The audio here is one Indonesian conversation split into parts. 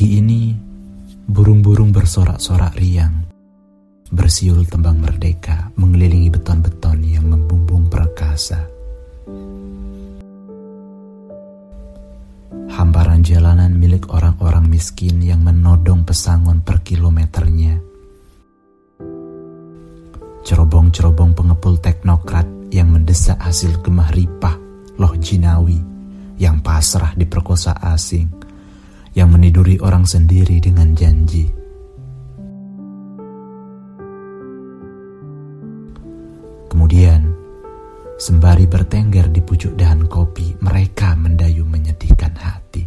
Pagi ini, burung-burung bersorak-sorak riang, bersiul tembang merdeka mengelilingi beton-beton yang membumbung perkasa. Hamparan jalanan milik orang-orang miskin yang menodong pesangon per kilometernya. Cerobong-cerobong pengepul teknokrat yang mendesak hasil gemah ripah loh jinawi yang pasrah diperkosa asing yang meniduri orang sendiri dengan janji. Kemudian, sembari bertengger di pucuk dahan kopi, mereka mendayu menyedihkan hati.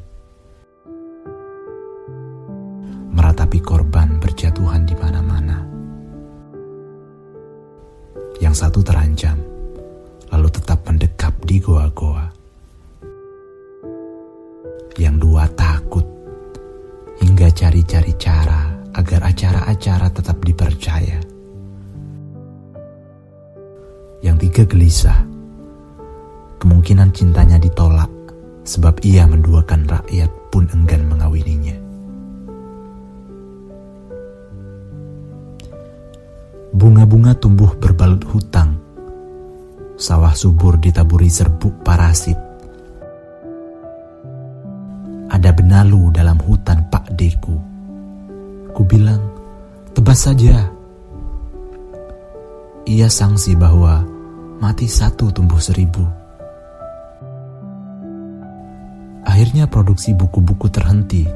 Meratapi korban berjatuhan di mana-mana. Yang satu terancam, lalu tetap mendekap di goa-goa. Yang dua takut cari-cari cara agar acara-acara tetap dipercaya. Yang tiga gelisah, kemungkinan cintanya ditolak sebab ia menduakan rakyat pun enggan mengawininya. Bunga-bunga tumbuh berbalut hutang, sawah subur ditaburi serbuk parasit, ada benalu dalam hutan Pak Deku. Ku bilang, tebas saja. Ia sangsi bahwa mati satu tumbuh seribu. Akhirnya produksi buku-buku terhenti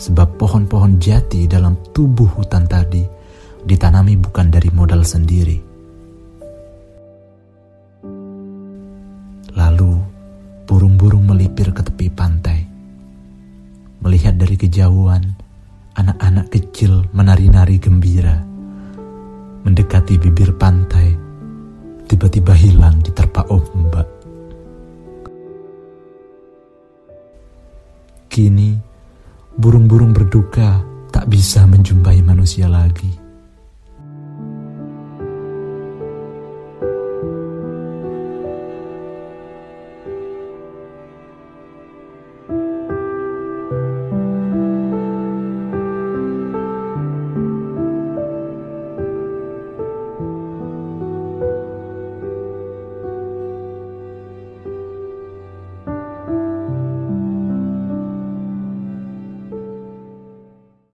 sebab pohon-pohon jati dalam tubuh hutan tadi ditanami bukan dari modal sendiri. Lalu burung-burung melipir ke tepi pantai melihat dari kejauhan anak-anak kecil menari-nari gembira, mendekati bibir pantai, tiba-tiba hilang di terpa ombak. Kini, burung-burung berduka tak bisa menjumpai manusia lagi.